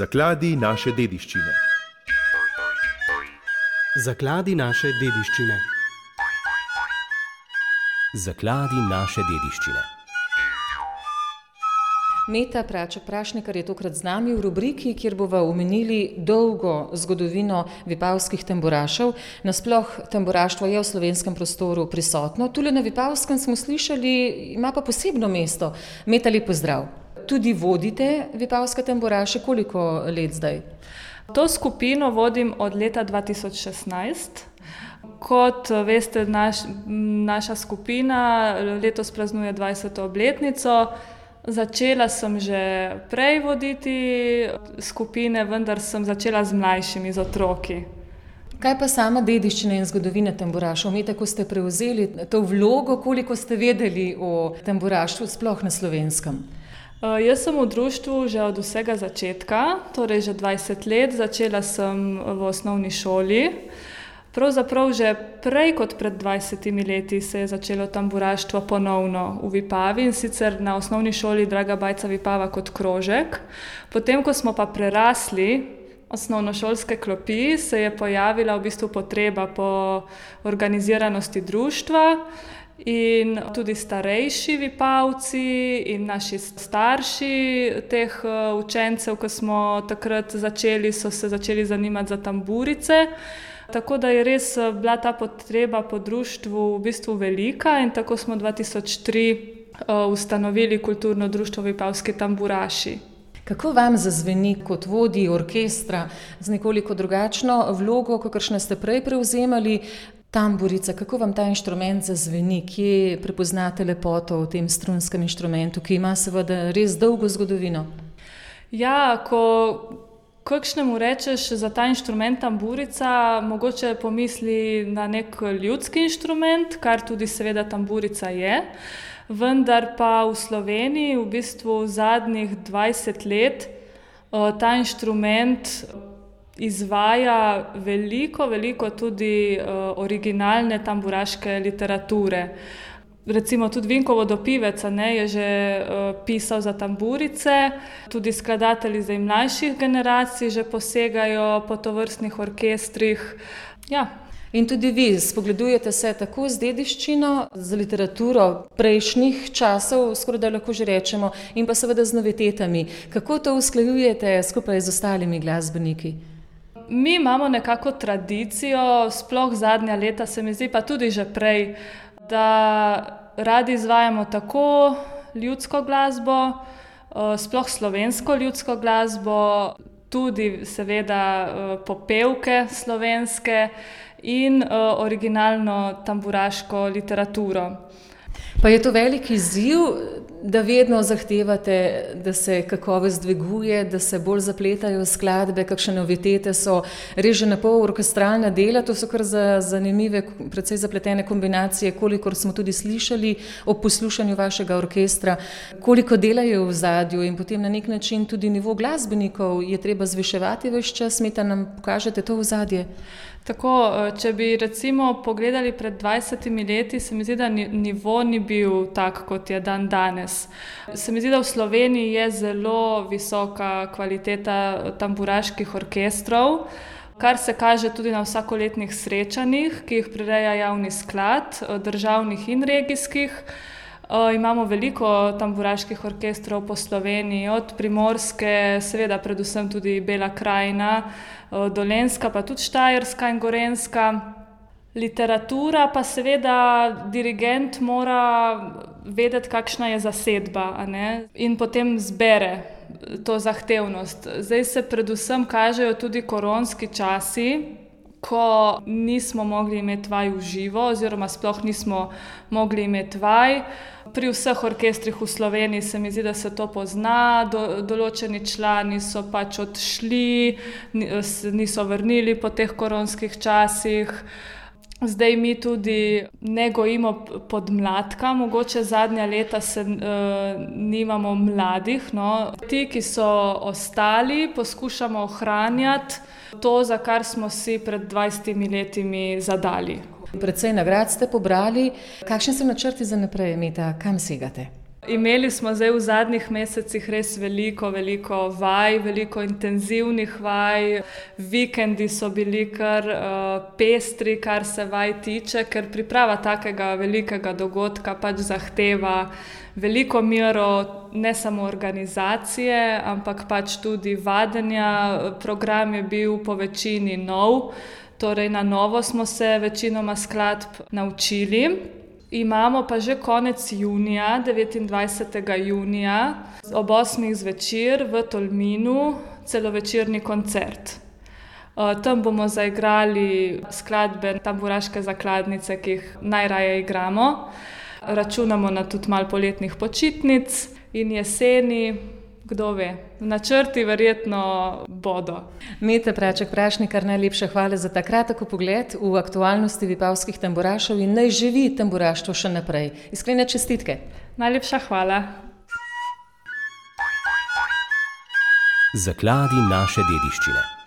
Zakladi naše dediščine. Zakladi naše dediščine. Zakladi naše dediščine. Meta Praček Prašnikar je tokrat z nami v rubriki, kjer bova omenili dolgo zgodovino vipavskih tamburašev. Nasploh tamburaštvo je v slovenskem prostoru prisotno. Tule na Vipavskem smo slišali, ima pa posebno mesto. Meta, lep pozdrav. Tudi vodite vipavske tamburaše, koliko let zdaj? To skupino vodim od leta 2016. Kot veste, naš, naša skupina letos praznuje 20. obletnico. Začela sem že prej voditi skupine, vendar sem začela z mlajšimi, z otroki. Kaj pa sama dediščina in zgodovina tamburašov? Mi tako ste prevzeli to vlogo, koliko ste vedeli o tamburaštvu, sploh na slovenskem? Uh, jaz sem v društvu že od vsega začetka, torej že 20 let. Začela sem v osnovni šoli. Pravzaprav že prej kot pred 20 leti se je začelo tamburaštvo ponovno v Vipavi in sicer na osnovni šoli Draga Bajca Vipava kot krožek. Potem, ko smo pa prerasli osnovnošolske klopi, se je pojavila v bistvu potreba po organiziranosti društva. In tudi starejši vipavci in naši starši teh učencev, ko smo takrat začeli, so se začeli zanimati za tamburice. Tako da je res eh, bila ta potreba po društvu v bistvu velika, in tako smo 2003 uh, eh, ustanovili kulturno društvo Vipavski tamburaši. Kako vam zazveni kot vodji orkestra z nekoliko drugačno vlogo, kot ste prej prevzemali? Tamburica, kako vam ta inštrument zazveni, kje prepoznate lepoto v tem strunskem inštrumentu, ki ima seveda res dolgo zgodovino? Ja, ko kakšnemu rečeš za ta inštrument tamburica, mogoče pomisli na nek ljudski inštrument, kar tudi seveda tamburica je. Vendar pa v Sloveniji v bistvu zadnjih 20 let ta inštrument izvaja veliko, veliko tudi originalne tamburaške literature recimo tudi Vinko Vodopivec ne, je že uh, pisal za tamburice, tudi skladatelji za mlajših generacij že posegajo po tovrstnih orkestrih. Ja. In tudi vi spogledujete se tako z dediščino, z literaturo prejšnjih časov, skoraj da lahko že rečemo, in pa seveda z novitetami. Kako to usklajujete skupaj z ostalimi glasbeniki? Mi imamo nekako tradicijo, sploh zadnja leta, se mi zdi, pa tudi že prej, da radi izvajamo tako ljudsko glasbo, eh, sploh slovensko ljudsko glasbo, tudi seveda eh, popevke slovenske in eh, originalno tamburaško literaturo. Pa je to velik izziv, da vedno zahtevate, da se kakovost dviguje, da se bolj zapletajo skladbe, kakšne novitete so, reže na pol orkestralna dela, to so kar za zanimive, precej zapletene kombinacije, kolikor smo tudi slišali o poslušanju vašega orkestra, koliko dela je v zadju in potem na nek način tudi nivo glasbenikov je treba zviševati več čas, smeta nam pokažete to v zadje. Tako, eh, če bi recimo pogledali pred 20 leti, se mi zdi, da nivo ni bil tak, kot je dan danes. Se mi zdi, da v Sloveniji je zelo visoka kvaliteta tamburaških orkestrov, kar se kaže tudi na vsakoletnih srečanjih, ki jih prireja javni sklad, eh, državnih in regijskih. Imamo veliko tamburaških orkestrov po Sloveniji, od Primorske, seveda, predvsem tudi Bela krajina, Dolenska, pa tudi Štajerska in Gorenska. Literatura, pa seveda, dirigent mora vedeti, kakšna je zasedba, in potem zbere to zahtevnost. Zdaj se predvsem kažejo tudi koronski časi, ko nismo mogli imeti vaj v živo, oziroma sploh nismo mogli imeti vaj. Pri vseh orkestrih v Sloveniji se mi zdi, da se to pozna, Do, določeni člani so pač odšli, niso vrnili po teh koronskih časih. Zdaj mi tudi ne gojimo podmladka, mogoče zadnja leta se uh, nimamo mladih. No. Ti, ki so ostali, poskušamo ohranjati to, za kar smo si pred 20 leti zadali. Predvsej nagrad ste pobrali. Kakšni so načrti za naprej, Meta, kam segate? Imeli smo zdaj v zadnjih mesecih res veliko, veliko vaj, veliko intenzivnih vaj. Vikendi so bili kar uh, pestri, kar se vaj tiče, ker priprava takega velikega dogodka pač zahteva veliko mero ne samo organizacije, ampak pač tudi vadenja. Program je bil po večini nov, torej na novo smo se večinoma skladb naučili. Imamo pa že konec junija, 29. junija, ob 8. zvečer v Tolminu celovečerni koncert. Tam bomo zaigrali skladbe, tamburaške zakladnice, ki jih najraje igramo. Računamo na tudi malo poletnih počitnic in jeseni, kdo ve, načrti verjetno bodo. Mete Praček Prašnikar, najlepša hvala za ta kratek pogled v aktualnosti vipavskih tamburašov in naj živi tamburaštvo še naprej. Iskrene čestitke. Najlepša hvala. Zakladi naše dediščine.